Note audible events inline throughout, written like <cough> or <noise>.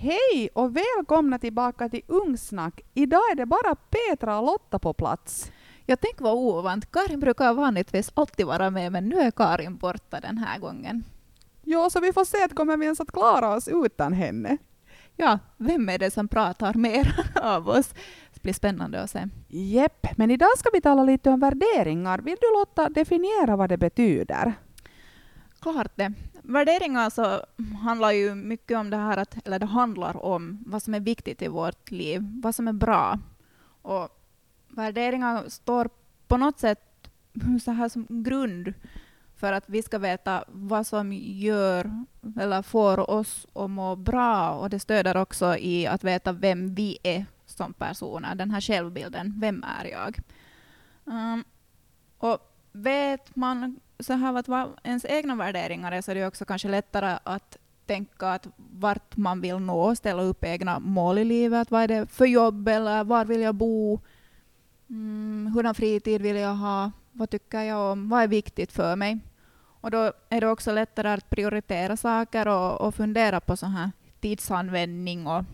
Hej och välkomna tillbaka till Ungsnack. Idag är det bara Petra och Lotta på plats. Jag tänker vara ovant. Karin brukar vanligtvis alltid vara med, men nu är Karin borta den här gången. Ja, så vi får se att kommer vi ens att klara oss utan henne. Ja, vem är det som pratar mer <laughs> av oss? Det blir spännande att se. Jepp, men idag ska vi tala lite om värderingar. Vill du Lotta definiera vad det betyder? Klart det. Värderingar så handlar ju mycket om det här att, eller det handlar om vad som är viktigt i vårt liv, vad som är bra. Och värderingar står på något sätt så här som grund för att vi ska veta vad som gör eller får oss att må bra. Och det stöder också i att veta vem vi är som personer, den här självbilden. Vem är jag? Um, och vet man så här vad ens egna värderingar är så är det också kanske lättare att tänka att vart man vill nå, ställa upp egna mål i livet. Vad är det för jobb eller var vill jag bo? Mm, hurdan fritid vill jag ha? Vad tycker jag om? Vad är viktigt för mig? Och då är det också lättare att prioritera saker och, och fundera på sån här tidsanvändning och,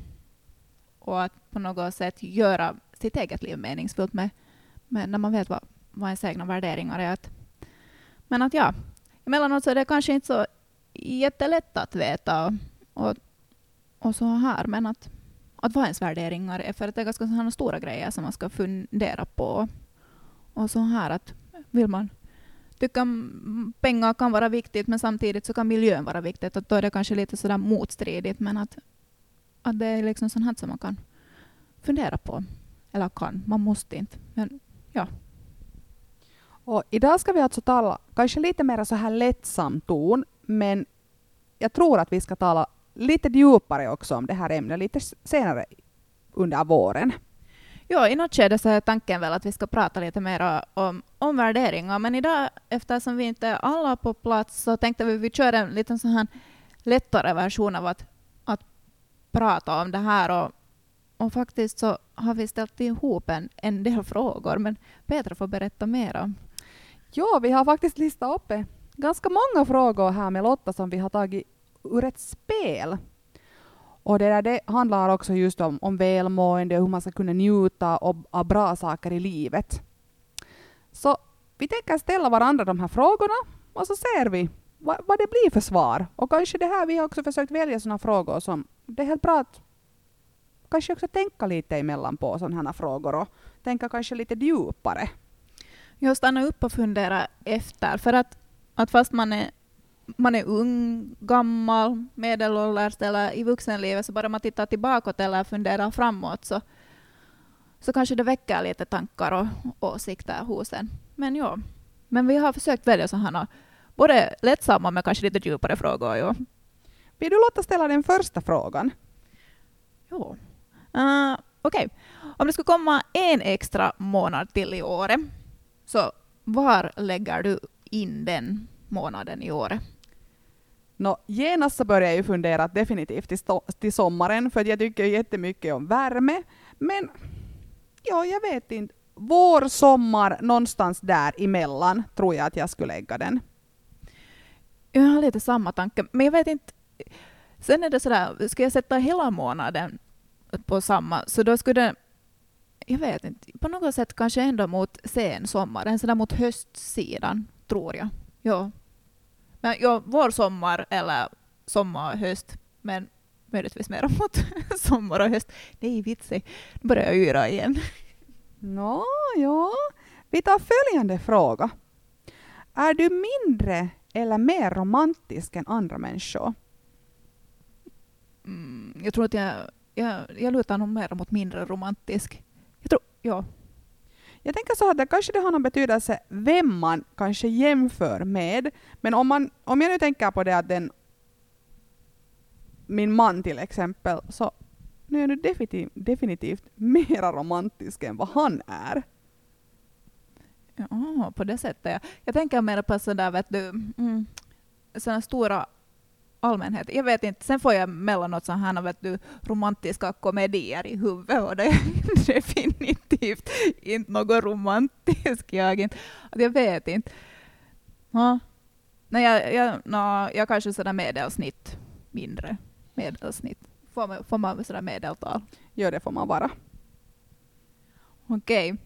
och att på något sätt göra sitt eget liv meningsfullt med, med när man vet vad, vad ens egna värderingar är. Att, men att ja, emellanåt så är det kanske inte så jättelätt att veta och, och så här, men att, att vad ens värderingar är, för att det är ganska sådana stora grejer som man ska fundera på. Och så här att vill man tycka pengar kan vara viktigt, men samtidigt så kan miljön vara viktigt. att då är det kanske lite sådär motstridigt, men att, att det är liksom sånt här som man kan fundera på. Eller kan, man måste inte. Men ja. Och idag ska vi alltså tala kanske lite mer så här lättsam ton, men jag tror att vi ska tala lite djupare också om det här ämnet lite senare under våren. Ja, i något skede så är tanken väl att vi ska prata lite mer om, om värderingar, men idag eftersom vi inte är alla på plats så tänkte vi att vi kör en liten sån här lättare version av att, att prata om det här och, och faktiskt så har vi ställt ihop en, en del frågor, men Petra får berätta mer om. Ja, vi har faktiskt listat upp ganska många frågor här med Lotta som vi har tagit ur ett spel och det, där, det handlar också just om, om välmående och hur man ska kunna njuta av, av bra saker i livet. Så vi tänker ställa varandra de här frågorna och så ser vi vad, vad det blir för svar. Och kanske det här, vi har också försökt välja sådana frågor som det är helt bra att kanske också tänka lite emellan på sådana här frågor och tänka kanske lite djupare. Jag stanna upp och fundera efter, för att, att fast man är man är ung, gammal, medelålders eller i vuxenlivet, så bara man tittar tillbaka eller funderar framåt så, så kanske det väcker lite tankar och åsikter hos en. Men ja, men vi har försökt välja sådana både lättsamma men kanske lite djupare frågor. Ja. Vill du låta ställa den första frågan? Jo. Uh, Okej. Okay. Om det skulle komma en extra månad till i året, så var lägger du in den månaden i året? Nå, genast så börjar jag ju fundera definitivt till, till sommaren, för jag tycker jättemycket om värme. Men ja, jag vet inte. Vår, sommar, någonstans där emellan tror jag att jag skulle lägga den. Jag har lite samma tanke, men jag vet inte. Sen är det sådär, ska jag sätta hela månaden på samma, så då skulle jag vet inte, på något sätt kanske ändå mot sensommaren, sådär mot höstsidan, tror jag. Ja, men ja, vår sommar eller sommar och höst, men möjligtvis mer <laughs> mot sommar och höst. Nej, vitsig. Nu börjar jag yra igen. Nå, ja. Vi tar följande fråga. Är du mindre eller mer romantisk än andra människor? Mm, jag tror att jag, jag, jag lutar nog mer mot mindre romantisk. Jag ja. Jag tänker så att det kanske det har någon betydelse vem man kanske jämför med. Men om, man, om jag nu tänker på det att den, min man till exempel, så nu är jag nu definitivt, definitivt mera romantisk än vad han är. Ja, på det sättet. Ja. Jag tänker mer på sådär, vet du, mm, sådana stora allmänhet. Jag vet inte, sen får jag mellanåt sådana vet du, romantiska komedier i huvudet och det är <laughs> definitivt inte något romantiskt. Jag, inte. jag vet inte. Ja. Nej, jag, jag, no, jag kanske sådär medelsnitt, mindre medelsnitt. Får man, får man sådär medeltal? Ja, det får man vara. Okej,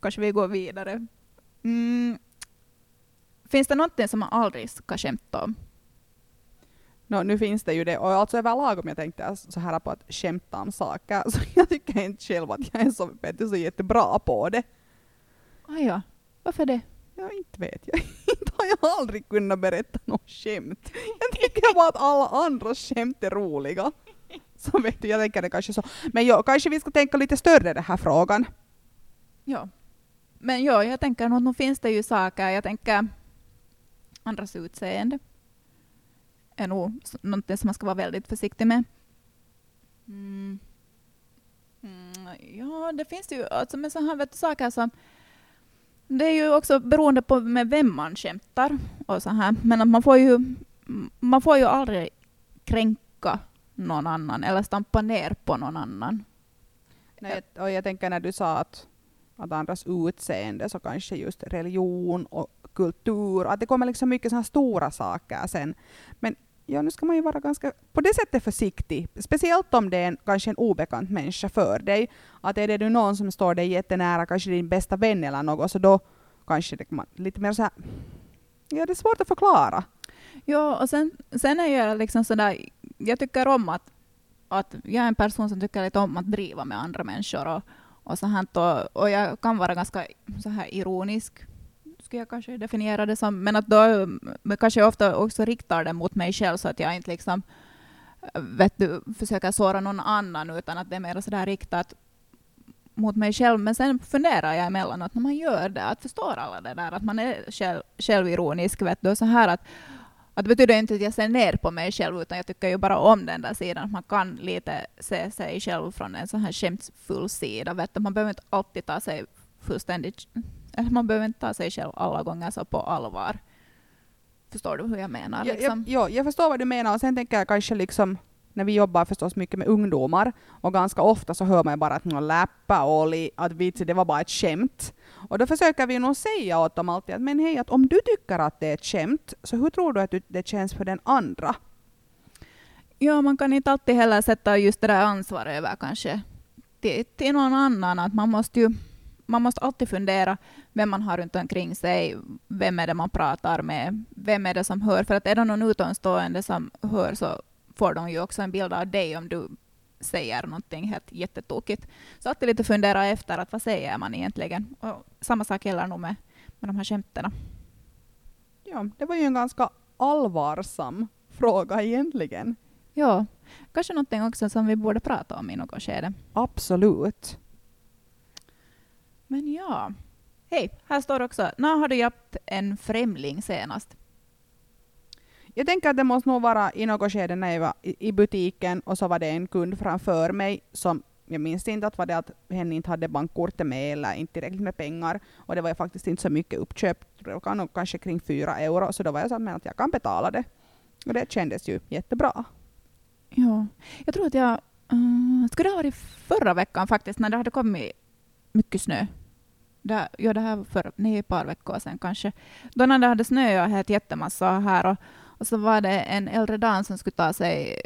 kanske vi går vidare. Mm. Finns det någonting som man aldrig ska skämta om? No, nu finns det ju det, och alltså överlag om jag tänkte så här på att skämta om saker, <laughs> så jag tycker inte själv att jag är så, vet du, så jättebra på det. Ah, ja. Varför det? Ja, inte vet jag. <laughs> Inte har jag aldrig kunnat berätta något skämt. Jag tycker bara att alla andra skämt är roliga. <laughs> Så vet du, jag tänker det kanske så. Men ja, kanske vi ska tänka lite större den här frågan. Ja. Men ja, jag tänker nog, nu finns det ju saker, jag tänker andras utseende är nog någonting som man ska vara väldigt försiktig med. Mm. Mm, ja, det finns ju alltså med så här vet du, saker som det är ju också beroende på med vem man skämtar och så här. Men att man får ju man får ju aldrig kränka någon annan eller stampa ner på någon annan. Nej, och jag tänker när du sa att, att andras utseende så kanske just religion och kultur, att det kommer liksom mycket sådana stora saker sen. Men ja, nu ska man ju vara ganska på det sättet försiktig, speciellt om det är en, kanske en obekant människa för dig. Att är det nu någon som står dig jättenära, kanske din bästa vän eller något, så då kanske det man lite mer så här, ja det är svårt att förklara. Ja, och sen, sen är jag liksom sådär, jag tycker om att, att jag är en person som tycker lite om att driva med andra människor och, och så här, och, och jag kan vara ganska så här ironisk skulle jag kanske definiera det som, men att då kanske jag ofta också riktar det mot mig själv så att jag inte liksom vet du, försöker såra någon annan utan att det är mer sådär riktat mot mig själv. Men sen funderar jag emellanåt när man gör det, att förstår alla det där, att man är själv, självironisk, vet du, så här att att det betyder inte att jag ser ner på mig själv, utan jag tycker ju bara om den där sidan. Att man kan lite se sig själv från en sån här skämtfull sida. Vet du? Man behöver inte alltid ta sig fullständigt man behöver inte ta sig själv alla gånger så på allvar. Förstår du hur jag menar? Liksom? Ja, jag, jag, förstår vad du menar och sen tänker jag kanske liksom när vi jobbar förstås mycket med ungdomar och ganska ofta så hör man bara att någon läppa oli, att vitsi det var bara ett skämt. Och då försöker vi nog säga åt dem alltid att men hej, att om du tycker att det är ett skämt, så hur tror du att det känns för den andra? Ja, man kan inte alltid heller sätta just det där ansvaret över kanske till, till någon annan. Att man måste ju man måste alltid fundera vem man har runt omkring sig, vem är det man pratar med, vem är det som hör. För att är det någon utomstående som hör så får de ju också en bild av dig om du säger någonting helt jättetokigt. Så alltid lite fundera efter att vad säger man egentligen. Och samma sak gäller nog med, med de här skämten. Ja, det var ju en ganska allvarsam fråga egentligen. Ja, kanske någonting också som vi borde prata om i något skede. Absolut. Men ja. Hej, här står också, när har du hjälpt en främling senast? Jag tänker att det måste nog vara i något skede när jag var i butiken och så var det en kund framför mig som jag minns inte att var det att hen inte hade bankkortet med eller inte tillräckligt med pengar. Och det var ju faktiskt inte så mycket uppköp. Det var nog kanske kring fyra euro. Så då var jag så att jag kan betala det. Och det kändes ju jättebra. Ja, jag tror att jag... Uh, skulle det ha varit förra veckan faktiskt när det hade kommit mycket snö. Det, ja, det här var för nej, ett par veckor sedan kanske. Då när det hade snöat helt jättemassa här och, och så var det en äldre dam som skulle ta sig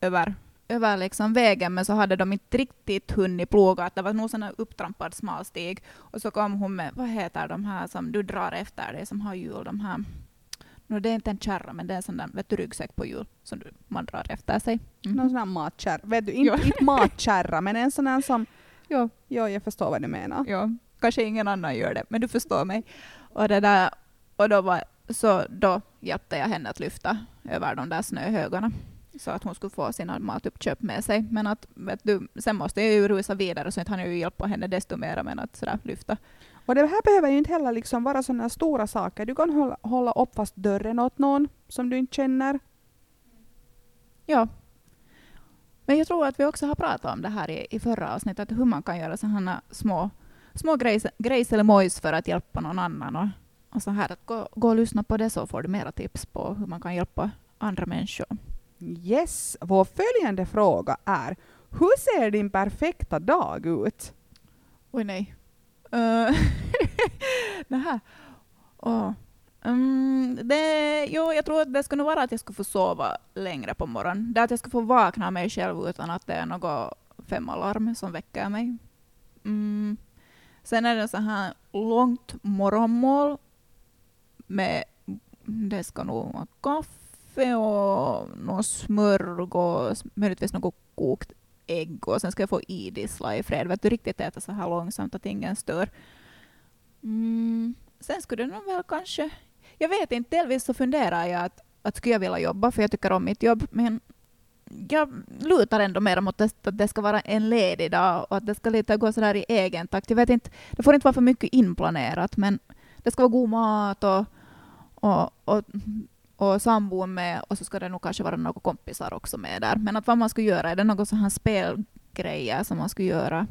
över, över liksom vägen men så hade de inte riktigt hunnit ploga. Att det var nog en upptrampad smal stig. Och så kom hon med, vad heter de här som du drar efter dig som har hjul? De här No, det är inte en kärra, men det är en sån där vet du, ryggsäck på hjul som man drar efter sig. Mm. Någon sån här matkärra. Vet du, <laughs> inte, inte matkärra, men en sån här som <laughs> Ja, ja, jag förstår vad du menar. Ja, kanske ingen annan gör det, men du förstår mig. Och, det där, och då, var, så då hjälpte jag henne att lyfta över de där snöhögarna så att hon skulle få sina matuppköp med sig. Men att, vet du, sen måste jag ju rusa vidare så inte han ju hjälpa henne desto mer med att sådär lyfta. Och det här behöver ju inte heller liksom vara sådana stora saker. Du kan hålla, hålla upp fast dörren åt någon som du inte känner. Ja, men jag tror att vi också har pratat om det här i, i förra avsnittet, hur man kan göra sådana små, små grejs, grejs eller mojs för att hjälpa någon annan. Och, och så här, att gå, gå och lyssna på det så får du mera tips på hur man kan hjälpa andra människor. Yes, vår följande fråga är hur ser din perfekta dag ut? Oj nej. Uh, det här. Oh. Mm, det, jo, jag tror att det skulle vara att jag skulle få sova längre på morgonen. Det att jag skulle få vakna mig själv utan att det är något femalarm som väcker mig. Mm. Sen är det så här långt morgonmål med det ska nog vara kaffe och någon smörgås, möjligtvis något kokt ägg och sen ska jag få idissla i fred. Vet du, riktigt äta så här långsamt att ingen stör. Mm. Sen skulle det nog väl kanske... Jag vet inte, delvis så funderar jag att, att skulle jag vilja jobba, för jag tycker om mitt jobb, men jag lutar ändå mer mot att det ska vara en ledig dag och att det ska lite gå sådär i egen takt. Jag vet inte, det får inte vara för mycket inplanerat, men det ska vara god mat och, och, och, och sambon med och så ska det nog kanske vara några kompisar också med där. Men att vad man ska göra, är det någon sån här spelgrejer som man ska göra?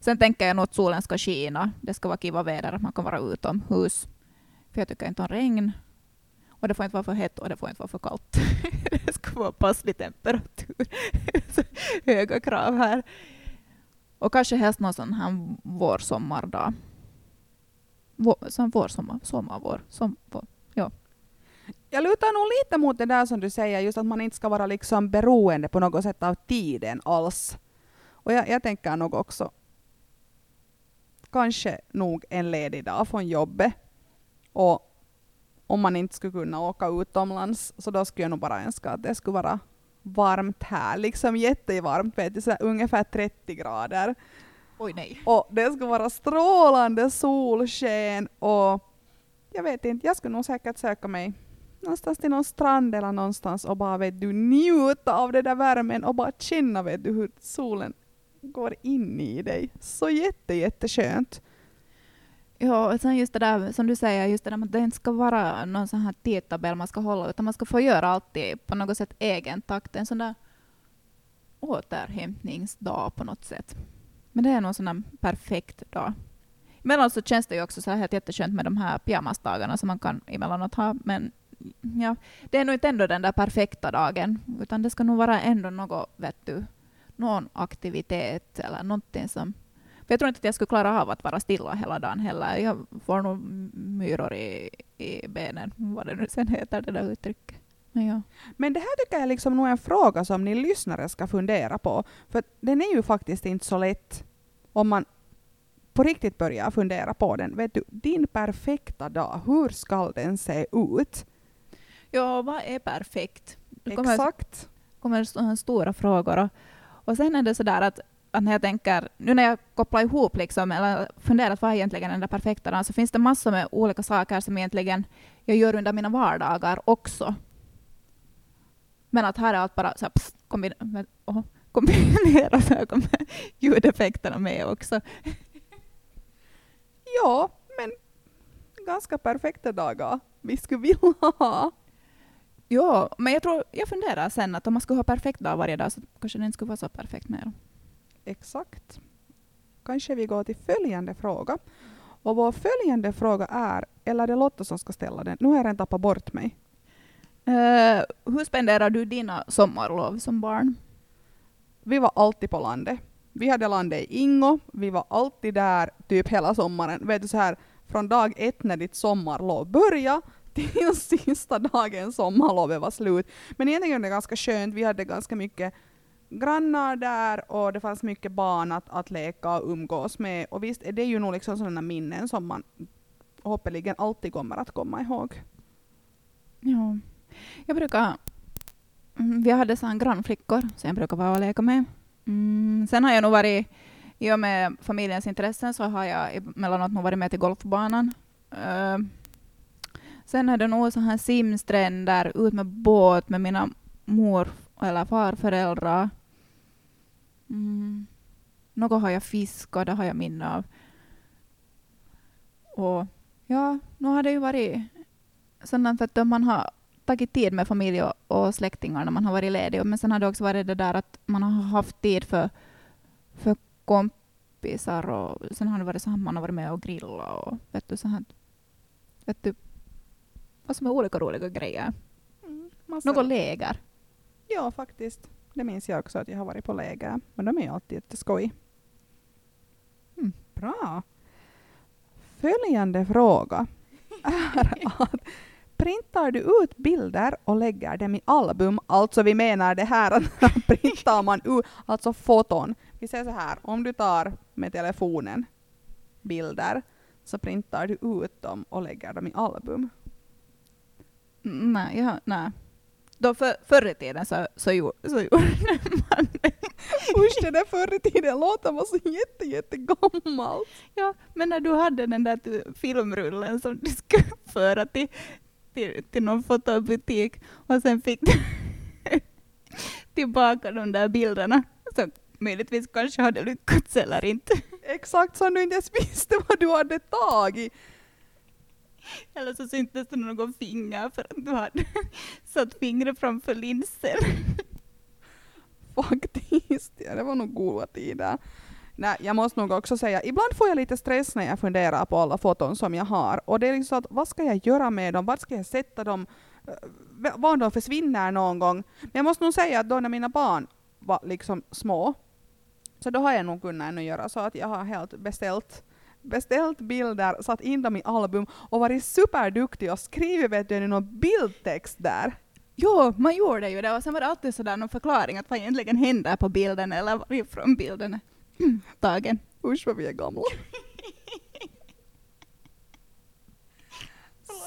Sen tänker jag nog att solen ska skina. Det ska vara kiva väder, att man kan vara utomhus. För jag tycker inte om regn. Och det får inte vara för hett och det får inte vara för kallt. <laughs> det ska vara passlig temperatur. <laughs> Höga krav här. Och kanske helst någon sån här vårsommardag. Vår, sån vårsommar, sommar, vår, som, vår, ja. Jag lutar nog lite mot det där som du säger, just att man inte ska vara liksom beroende på något sätt av tiden alls. Och jag, jag tänker nog också kanske nog en ledig dag från jobbet. Och om man inte skulle kunna åka utomlands, så då skulle jag nog bara önska att det skulle vara varmt här, liksom jättevarmt, vet du, så ungefär 30 grader. Oj nej. Och det skulle vara strålande solsken och jag vet inte, jag skulle nog säkert söka mig någonstans till någon strand eller någonstans och bara vet du njuta av den där värmen och bara känna vet du hur solen går in i dig. Så jätte, jätteskönt. Ja, och sen just det där som du säger, just det där att det inte ska vara någon sån här tidtabell man ska hålla, utan man ska få göra alltid på något sätt egen takt. En sån där återhämtningsdag på något sätt. Men det är nog sån här perfekt dag. Emellanåt så känns det ju också så här helt jätteskönt med de här pyjamasdagarna som man kan emellanåt ha, men ja, det är nog inte ändå den där perfekta dagen, utan det ska nog vara ändå något, vet du, någon aktivitet eller någonting som... För jag tror inte att jag skulle klara av att vara stilla hela dagen heller. Jag får nog myror i, i benen, vad det nu sen heter, det där uttrycket. Men, ja. Men det här tycker jag liksom nog är en fråga som ni lyssnare ska fundera på. För den är ju faktiskt inte så lätt om man på riktigt börjar fundera på den. Vet du, din perfekta dag, hur ska den se ut? Ja, vad är perfekt? Det kommer, Exakt. kommer stora frågor. Och och sen är det sådär att, att när jag tänker, nu när jag kopplar ihop liksom, eller funderat vad är egentligen den där perfekta dagen, så finns det massor med olika saker som egentligen jag gör under mina vardagar också. Men att här är allt bara så här, pss, oh, kombinerat, här <laughs> ljudeffekterna med också. <laughs> ja, men ganska perfekta dagar vi skulle vilja ha. Ja, men jag tror, jag funderar sen att om man skulle ha perfekt dag varje dag så kanske den inte skulle vara så perfekt mer. Exakt. Kanske vi går till följande fråga. Och vår följande fråga är, eller är det Lotta som ska ställa den? Nu har jag redan tappat bort mig. Uh, hur spenderar du dina sommarlov som barn? Vi var alltid på landet. Vi hade landet i Ingo, vi var alltid där typ hela sommaren. Vet du så här, från dag ett när ditt sommarlov började till <laughs> sista dagen sommarlovet var slut. Men egentligen var det ganska skönt, vi hade ganska mycket grannar där och det fanns mycket barn att, att leka och umgås med. Och visst är det ju nog liksom sådana minnen som man hoppeligen alltid kommer att komma ihåg. Ja. Jag brukar... Mm, vi hade sån grannflickor som jag brukar vara och leka med. Mm, sen har jag nog varit, i och med familjens intressen, så har jag emellanåt nog varit med till golfbanan. Uh, Sen är det nog så här simstränder, ut med båt med mina mor eller farföräldrar. Mm. Något har jag fiskat, det har jag minne av. Och ja, nu har det ju varit sådant att man har tagit tid med familj och, och släktingar när man har varit ledig. Men sen har det också varit det där att man har haft tid för, för kompisar och sen har det varit så att man har varit med och grillat och vet du, så här, vet du, vad som är olika roliga grejer. Mm, Något läger. Ja, faktiskt. Det minns jag också att jag har varit på läger. Men de är ju alltid jätteskoj. Mm, bra. Följande fråga <laughs> är att printar du ut bilder och lägger dem i album, alltså vi menar det här att <laughs> printar man ut, alltså foton. Vi säger så här, om du tar med telefonen bilder så printar du ut dem och lägger dem i album. Mm, nej, jag... nej. Då för, förr i tiden så, så, gjorde, så gjorde man det. Usch, det där förr i tiden låter man så jätte. Ja, men när du hade den där filmrullen som du skulle föra till, till, till någon fotobutik och sen fick du <laughs> tillbaka de där bilderna som möjligtvis kanske hade lyckats eller inte. Exakt som du inte ens visste vad du hade tagit. Eller så syntes det någon finger för att du hade <laughs> satt fingret framför linsen. <laughs> Faktiskt, ja, det var nog goda tider. Nej, jag måste nog också säga, ibland får jag lite stress när jag funderar på alla foton som jag har. Och det är liksom så att, vad ska jag göra med dem? Var ska jag sätta dem? Eh, eh, var de försvinner någon gång? Men jag måste nog säga att då när mina barn var liksom små, så då har jag nog kunnat ännu göra så att jag har helt beställt beställt bilder, satt in dem i album och varit superduktig och skrivit vet du, någon bildtext där. Jo, man gjorde ju det och sen var det alltid sådär någon förklaring att vad egentligen händer på bilden eller varifrån bilden <clears throat> är tagen. Usch vad vi är gamla. <laughs>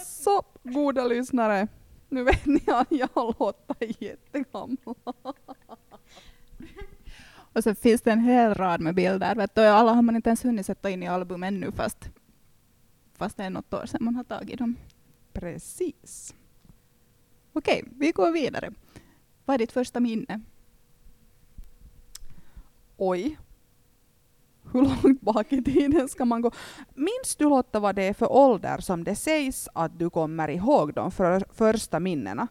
Så goda lyssnare, nu vet ni att jag låter jättegamla. <laughs> Och så finns det en hel rad med bilder, vet du, alla har man inte ens hunnit sätta in i album ännu fast, fast det är något år sedan man har tagit dem. Precis. Okej, vi går vidare. Vad är ditt första minne? Oj. Hur långt bak i tiden ska man gå? Minns du Lotta vad det är för ålder som det sägs att du kommer ihåg de för, första minnena?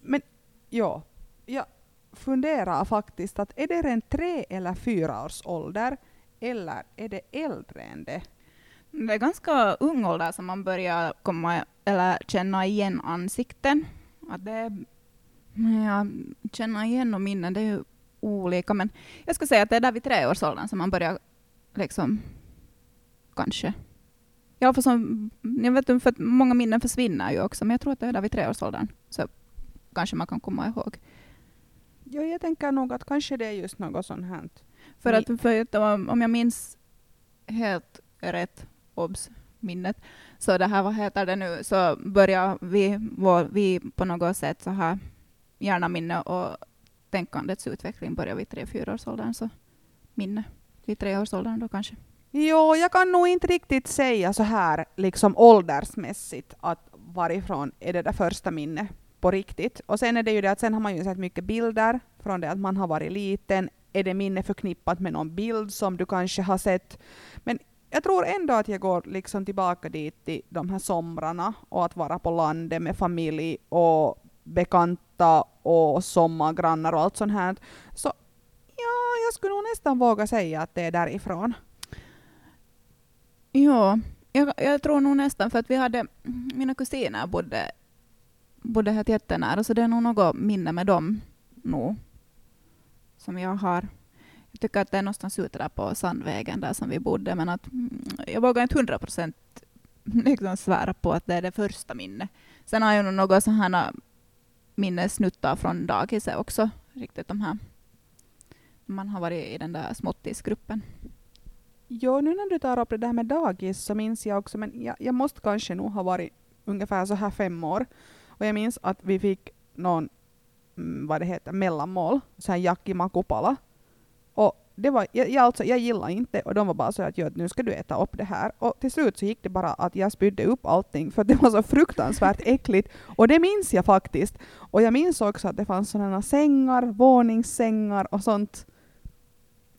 Men ja, jag funderar faktiskt att är det en tre eller fyra års ålder eller är det äldre än det? Det är ganska ung ålder som man börjar komma, eller känna igen ansikten. Att det, ja, känna igen och minnen, det är ju olika. Men jag skulle säga att det är där vid treårsåldern som man börjar liksom, kanske. I alla fall som, jag vet inte, för att många minnen försvinner ju också, men jag tror att det är där vid treårsåldern. Så kanske man kan komma ihåg. Ja, jag tänker nog att kanske det är just något sånt här. För att, för att om jag minns helt rätt, obs, minnet, så det här, vad heter det nu, så börjar vi, vår, vi på något sätt så här hjärnaminne och tänkandets utveckling börjar vid tre, fyra års åldern, så minne vid tre års åldern då kanske. Jo, jag kan nog inte riktigt säga så här liksom åldersmässigt att varifrån är det där första minnet på riktigt. Och sen är det ju det att sen har man ju sett mycket bilder från det att man har varit liten. Är det minne förknippat med någon bild som du kanske har sett? Men jag tror ändå att jag går liksom tillbaka dit till de här somrarna och att vara på landet med familj och bekanta och sommargrannar och allt sånt här. Så ja, jag skulle nog nästan våga säga att det är därifrån. Ja, jag, jag tror nog nästan, för att vi hade, mina kusiner bodde, bodde här jättenära, så det är nog något minne med dem nog, som jag har. Jag tycker att det är någonstans ute där på Sandvägen där som vi bodde, men att mm, jag vågar inte hundra procent <laughs> liksom svära på att det är det första minnet. Sen har jag nog några sådana minnesnuttar från dagiset också, riktigt de här, man har varit i den där småttisgruppen. Jo, nu när du tar upp det där med dagis så minns jag också, men jag, jag måste kanske nog ha varit ungefär så här fem år. Och jag minns att vi fick någon, mm, vad det heter, mellanmål, så här jakkimakupala. Och det var, jag, jag, alltså, jag gillade inte och de var bara så att "Jo, nu ska du äta upp det här. Och till slut så gick det bara att jag spydde upp allting för det var så fruktansvärt <laughs> äckligt. Och det minns jag faktiskt. Och jag minns också att det fanns sådana sängar, våningssängar och sånt.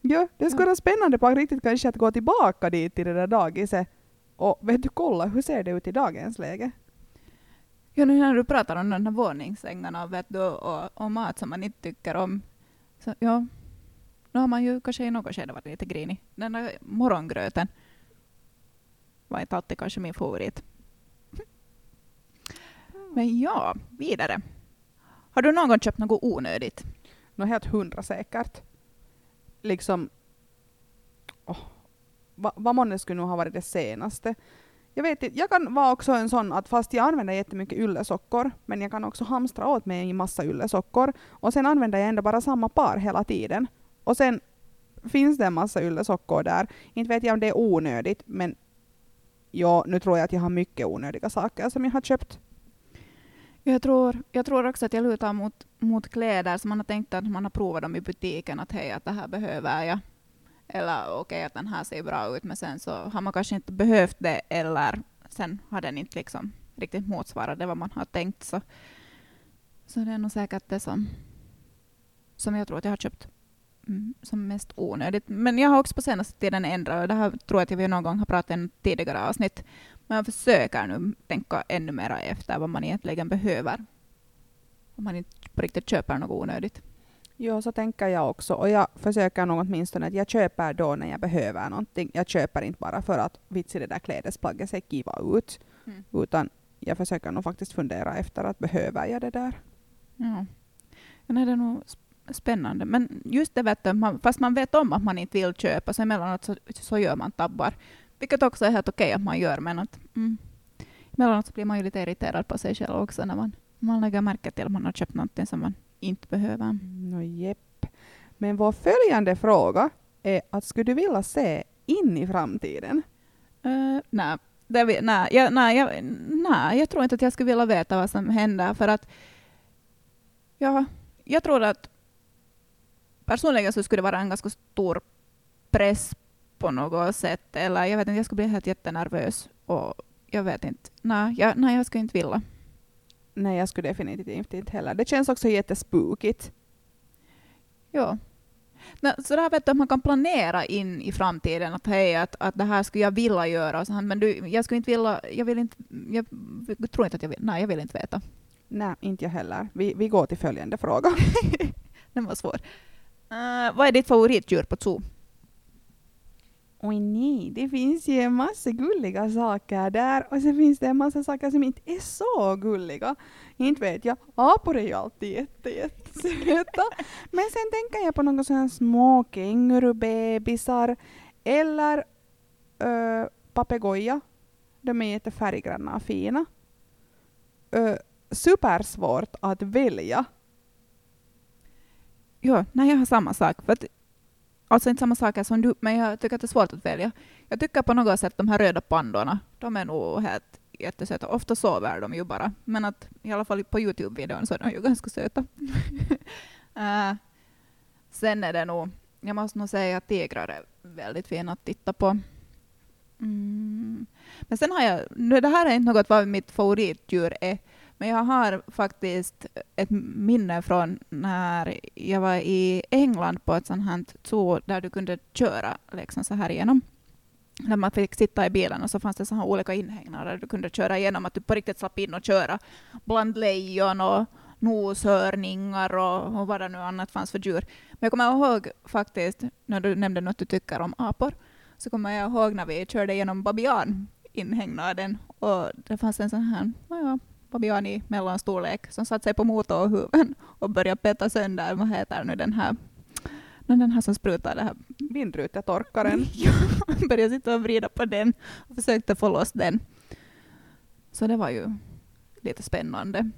Ja, det skulle Ja. vara spännande på riktigt kanske att gå tillbaka dit till det där dagiset. Och vet du, kolla hur ser det ut i dagens läge? Ja, nu när du pratar om de här våningssängarna vet du, och, och mat som man inte tycker om. Så, ja, nu har man ju kanske i något skede varit lite grinig. Den där morgongröten var inte alltid kanske min favorit. Men ja, vidare. Har du någon gång köpt något onödigt? Nå helt hundra säkert. Liksom, åh, vad, vad månne skulle nog ha varit det senaste? Jag vet inte, jag kan vara också en sån att fast jag använder jättemycket yllesockor, men jag kan också hamstra åt mig en massa yllesockor, och sen använder jag ändå bara samma par hela tiden. Och sen finns det en massa yllesockor där. Inte vet jag om det är onödigt, men ja, nu tror jag att jag har mycket onödiga saker som jag har köpt. Jag tror, jag tror också att jag lutar mot, mot kläder som man har tänkt att man har provat dem i butiken, att hej, att det här behöver jag. Eller okej, okay, att den här ser bra ut, men sen så har man kanske inte behövt det, eller sen har den inte liksom riktigt motsvarat det vad man har tänkt. Så, så det är nog säkert det som, som jag tror att jag har köpt mm, som mest onödigt. Men jag har också på senaste tiden ändrat, och det här tror jag att vi någon gång har pratat om tidigare avsnitt, men jag försöker nu tänka ännu mer efter vad man egentligen behöver. Om man inte på riktigt köper något onödigt. Jo, så tänker jag också. Och jag försöker nog åtminstone att jag köper då när jag behöver någonting. Jag köper inte bara för att vitsi det där klädesplagget ser kiva ut. Mm. Utan jag försöker nog faktiskt fundera efter att behöver jag det där. Ja. Nej, det är nog spännande. Men just det vet du, fast man vet om att man inte vill köpa, så emellanåt så, så gör man tabbar. Vilket också är helt okej att man gör, men att, mm, emellanåt så blir man ju lite irriterad på sig själv också när man, man lägger märke till att man har köpt någonting som man inte behöver. No, jepp. Men vår följande fråga är att skulle du vilja se in i framtiden? Uh, nej, det, nej, jag, nej, jag, nej, jag tror inte att jag skulle vilja veta vad som händer för att ja, jag tror att personligen så skulle det vara en ganska stor press på något sätt. Eller jag vet inte, jag skulle bli helt jättenervös. Och jag vet inte. Nej, jag, nej, jag skulle inte vilja. Nej, jag skulle definitivt inte heller. Det känns också jättespukigt. Ja. Så där vet du, att man kan planera in i framtiden att hej, att, att det här skulle jag vilja göra. Och så, men du, jag skulle inte vilja, jag vill inte, jag, jag tror inte att jag vill, nej, jag vill inte veta. Nej, inte jag heller. Vi, vi går till följande fråga. <laughs> Den var svår. Uh, vad är ditt favoritdjur på zoo? Oj nej, det finns ju en massa gulliga saker där och sen finns det en massa saker som inte är så gulliga. Inte vet jag, apor är ju alltid jätte, jättesöta. Men sen tänker jag på några sådana små kängurubebisar eller eh, papegoja. De är jättefärggranna och fina. Uh, supersvårt att välja. Ja, nej, jag har samma sak. För att Alltså inte samma saker som du, men jag tycker att det är svårt att välja. Jag tycker på något sätt de här röda pandorna, de är nog helt jättesöta. Ofta sover de ju bara, men att i alla fall på Youtube-videon så är de ju ganska söta. uh, <laughs> sen är det nog, jag måste nog säga att tigrar är väldigt fina att titta på. Mm. Men sen har jag, det här är inte något vad mitt favoritdjur är, men jag har faktiskt ett minne från när jag var i England på ett sånt här zoo där du kunde köra liksom så här igenom. När man fick sitta i bilen och så fanns det så här olika inhägnader där du kunde köra igenom, att du på riktigt slapp in och köra bland lejon och noshörningar och, och vad det nu annat fanns för djur. Men jag kommer ihåg faktiskt, när du nämnde något du tycker om apor, så kommer jag ihåg när vi körde igenom babian inhägnaden och det fanns en sån här, ja, babian i mellanstorlek som satt sig på motorhuven och började peta sönder, vad heter nu den här den här som sprutar det här vindrutetorkaren. <laughs> började sitta och vrida på den och försökte få loss den. Så det var ju lite spännande.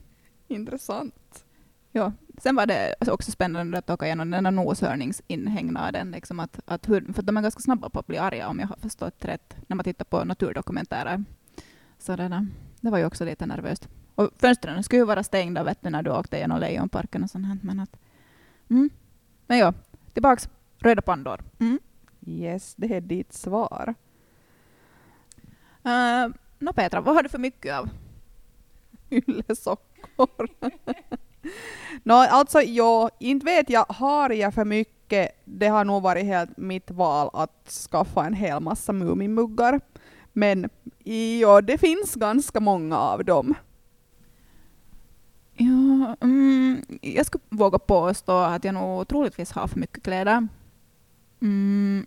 Intressant. Ja. Sen var det också spännande att åka igenom den här noshörningsinhägnaden. Liksom att, att för de är ganska snabba på att bli arga om jag har förstått rätt, när man tittar på naturdokumentärer. Så det, där, det var ju också lite nervöst. Och fönstren skulle ju vara stängda vet du, när du åkte genom Lejonparken och sånt. Men, att, mm. men ja, tillbaks. Röda pandor. Mm. Yes, det är ditt svar. Uh, Nå Petra, vad har du för mycket av? <laughs> Yllesockor. <laughs> no, alltså ja, inte vet jag, har jag för mycket? Det har nog varit helt mitt val att skaffa en hel massa Mumimuggar. Men ja, det finns ganska många av dem. Ja, mm, jag skulle våga påstå att jag nog troligtvis har för mycket kläder. Mm.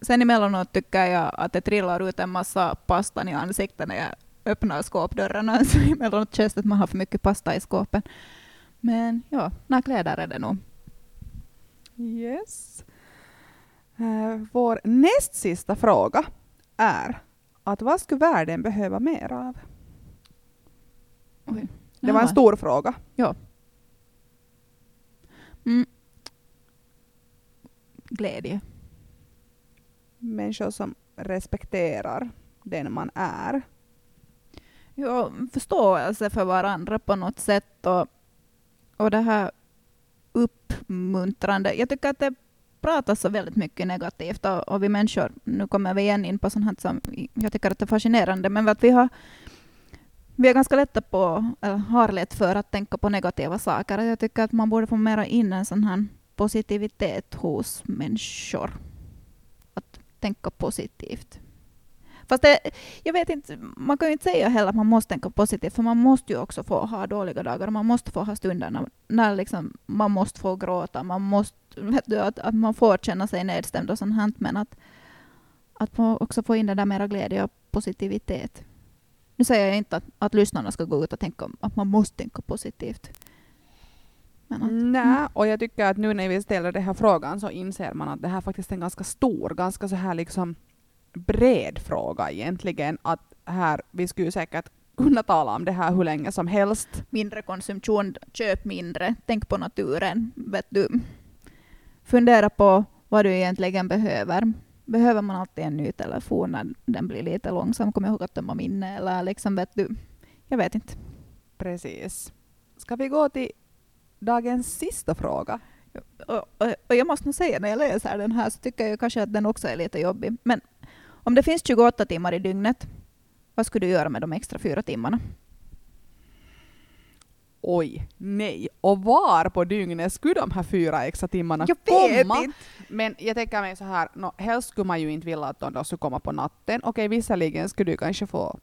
Sen emellanåt tycker jag att det trillar ut en massa pasta i ansiktet när jag öppnar skåpdörrarna. <laughs> Så emellanåt känns det att man har för mycket pasta i skåpen. Men ja, några kläder är det nog. Yes. Uh, vår näst sista fråga är att vad skulle världen behöva mer av? Oj. Det var en stor fråga. Mm. Glädje. Människor som respekterar den man är. Ja, förståelse för varandra på något sätt och, och det här uppmuntrande. Jag tycker att det pratas så väldigt mycket negativt och, och vi människor, nu kommer vi igen in på sånt här som jag tycker att det är fascinerande, men att vi har vi är ganska lätta på, äh, eller har lätt för att tänka på negativa saker. Jag tycker att man borde få mera in en sån här positivitet hos människor. Att tänka positivt. Fast det, jag vet inte, man kan ju inte säga heller att man måste tänka positivt, för man måste ju också få ha dåliga dagar, man måste få ha stunder när, när liksom man måste få gråta, man måste, vet du, att, att man får känna sig nedstämd och sånt här, men att, att man också få in den där mera glädje och positivitet. Nu säger jag inte att, att lyssnarna ska gå ut och tänka att man måste tänka positivt. Men att, Nej, och jag tycker att nu när vi ställer den här frågan så inser man att det här faktiskt är en ganska stor, ganska så här liksom bred fråga egentligen. Att här, vi skulle säkert kunna tala om det här hur länge som helst. mindre konsumtion, köp mindre, tänk på naturen. Vet du. Fundera på vad du egentligen behöver. Behöver man alltid en ny telefon när den blir lite långsam? Kom ihåg att tömma minne eller liksom vet du. Jag vet inte. Precis. Ska vi gå till dagens sista fråga? Och, och, och jag måste nog säga när jag läser den här så tycker jag kanske att den också är lite jobbig. Men om det finns 28 timmar i dygnet, vad skulle du göra med de extra fyra timmarna? Oj, nej. Och var på dygnet skulle de här fyra extra timmarna Jag komma? inte. Men jag tänker mig så här, no, helst skulle man ju inte vilja att de då skulle komma på natten. Okej, visserligen skulle du kanske få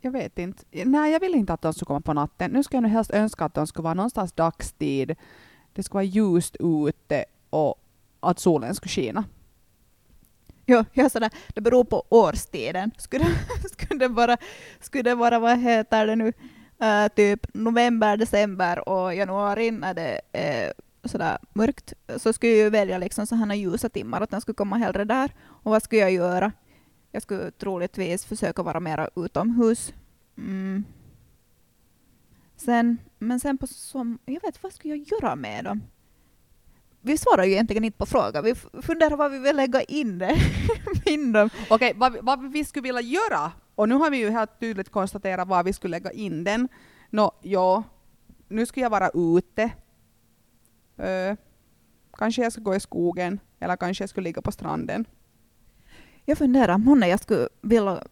jag vet inte. Nej, jag vill inte att de skulle komma på natten. Nu skulle jag nog helst önska att de skulle vara någonstans dagstid. Det skulle vara ljust ute och att solen skulle skina. Jo, jag sådär, det beror på årstiden. Skulle, <laughs> skulle, det vara, skulle det vara, vad heter det nu, uh, typ november, december och januari när det är sådär mörkt, så skulle jag ju välja liksom sådana ljusa timmar, att den skulle komma hellre där. Och vad skulle jag göra? Jag skulle troligtvis försöka vara mera utomhus. Mm. Sen, men sen på som, jag vet vad skulle jag göra med dem? Vi svarar ju egentligen inte på frågan. Vi funderar vad vi vill lägga in, det, <laughs> in dem. Okej, vad, vad vi skulle vilja göra, och nu har vi ju helt tydligt konstaterat var vi skulle lägga in den. Nå, ja, nu skulle jag vara ute. Ö, kanske jag skulle gå i skogen, eller kanske jag skulle ligga på stranden. Jag funderar månne jag skulle vilja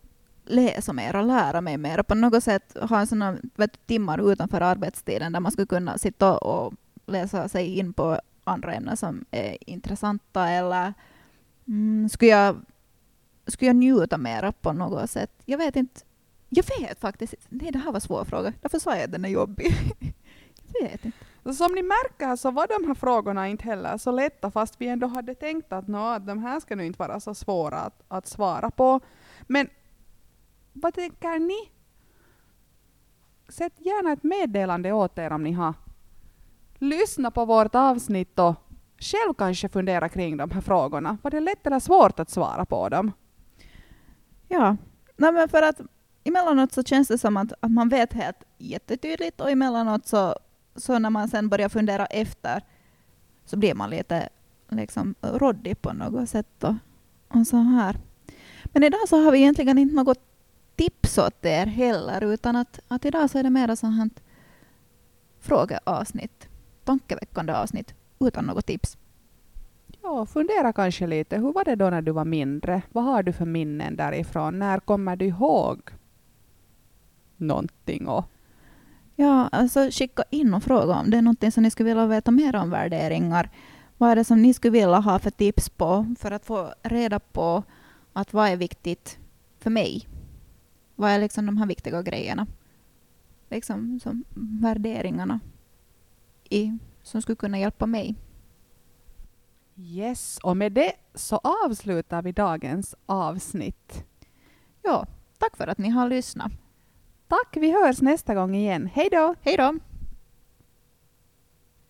läsa mer och lära mig mer och på något sätt ha en såna vet, timmar utanför arbetstiden där man skulle kunna sitta och läsa sig in på andra ämnen som är intressanta eller mm, skulle, jag, skulle jag njuta mera på något sätt? Jag vet inte. Jag vet faktiskt Nej, det här var en svår fråga. Därför sa jag att den är jobbig. <laughs> jag vet inte. Som ni märker så var de här frågorna inte heller så lätta fast vi ändå hade tänkt att, nå, att de här ska nu inte vara så svåra att, att svara på. Men vad tänker ni? Sätt gärna ett meddelande åt er om ni har Lyssna på vårt avsnitt och själv kanske fundera kring de här frågorna. Var det lätt eller svårt att svara på dem? Ja, Nej, men för att emellanåt så känns det som att, att man vet helt jättetydligt och emellanåt så, så när man sen börjar fundera efter så blir man lite liksom råddig på något sätt och, och så här. Men idag så har vi egentligen inte något tips åt er heller utan att, att idag så är det mer sånt här frågeavsnitt, tankeväckande avsnitt utan något tips. Ja, fundera kanske lite. Hur var det då när du var mindre? Vad har du för minnen därifrån? När kommer du ihåg någonting? Och Ja, alltså skicka in och fråga om det är någonting som ni skulle vilja veta mer om värderingar. Vad är det som ni skulle vilja ha för tips på för att få reda på att vad är viktigt för mig? Vad är liksom de här viktiga grejerna? Liksom som värderingarna i, som skulle kunna hjälpa mig. Yes, och med det så avslutar vi dagens avsnitt. Ja, tack för att ni har lyssnat. Tack, vi hörs nästa gång igen. Hej då! Hej då!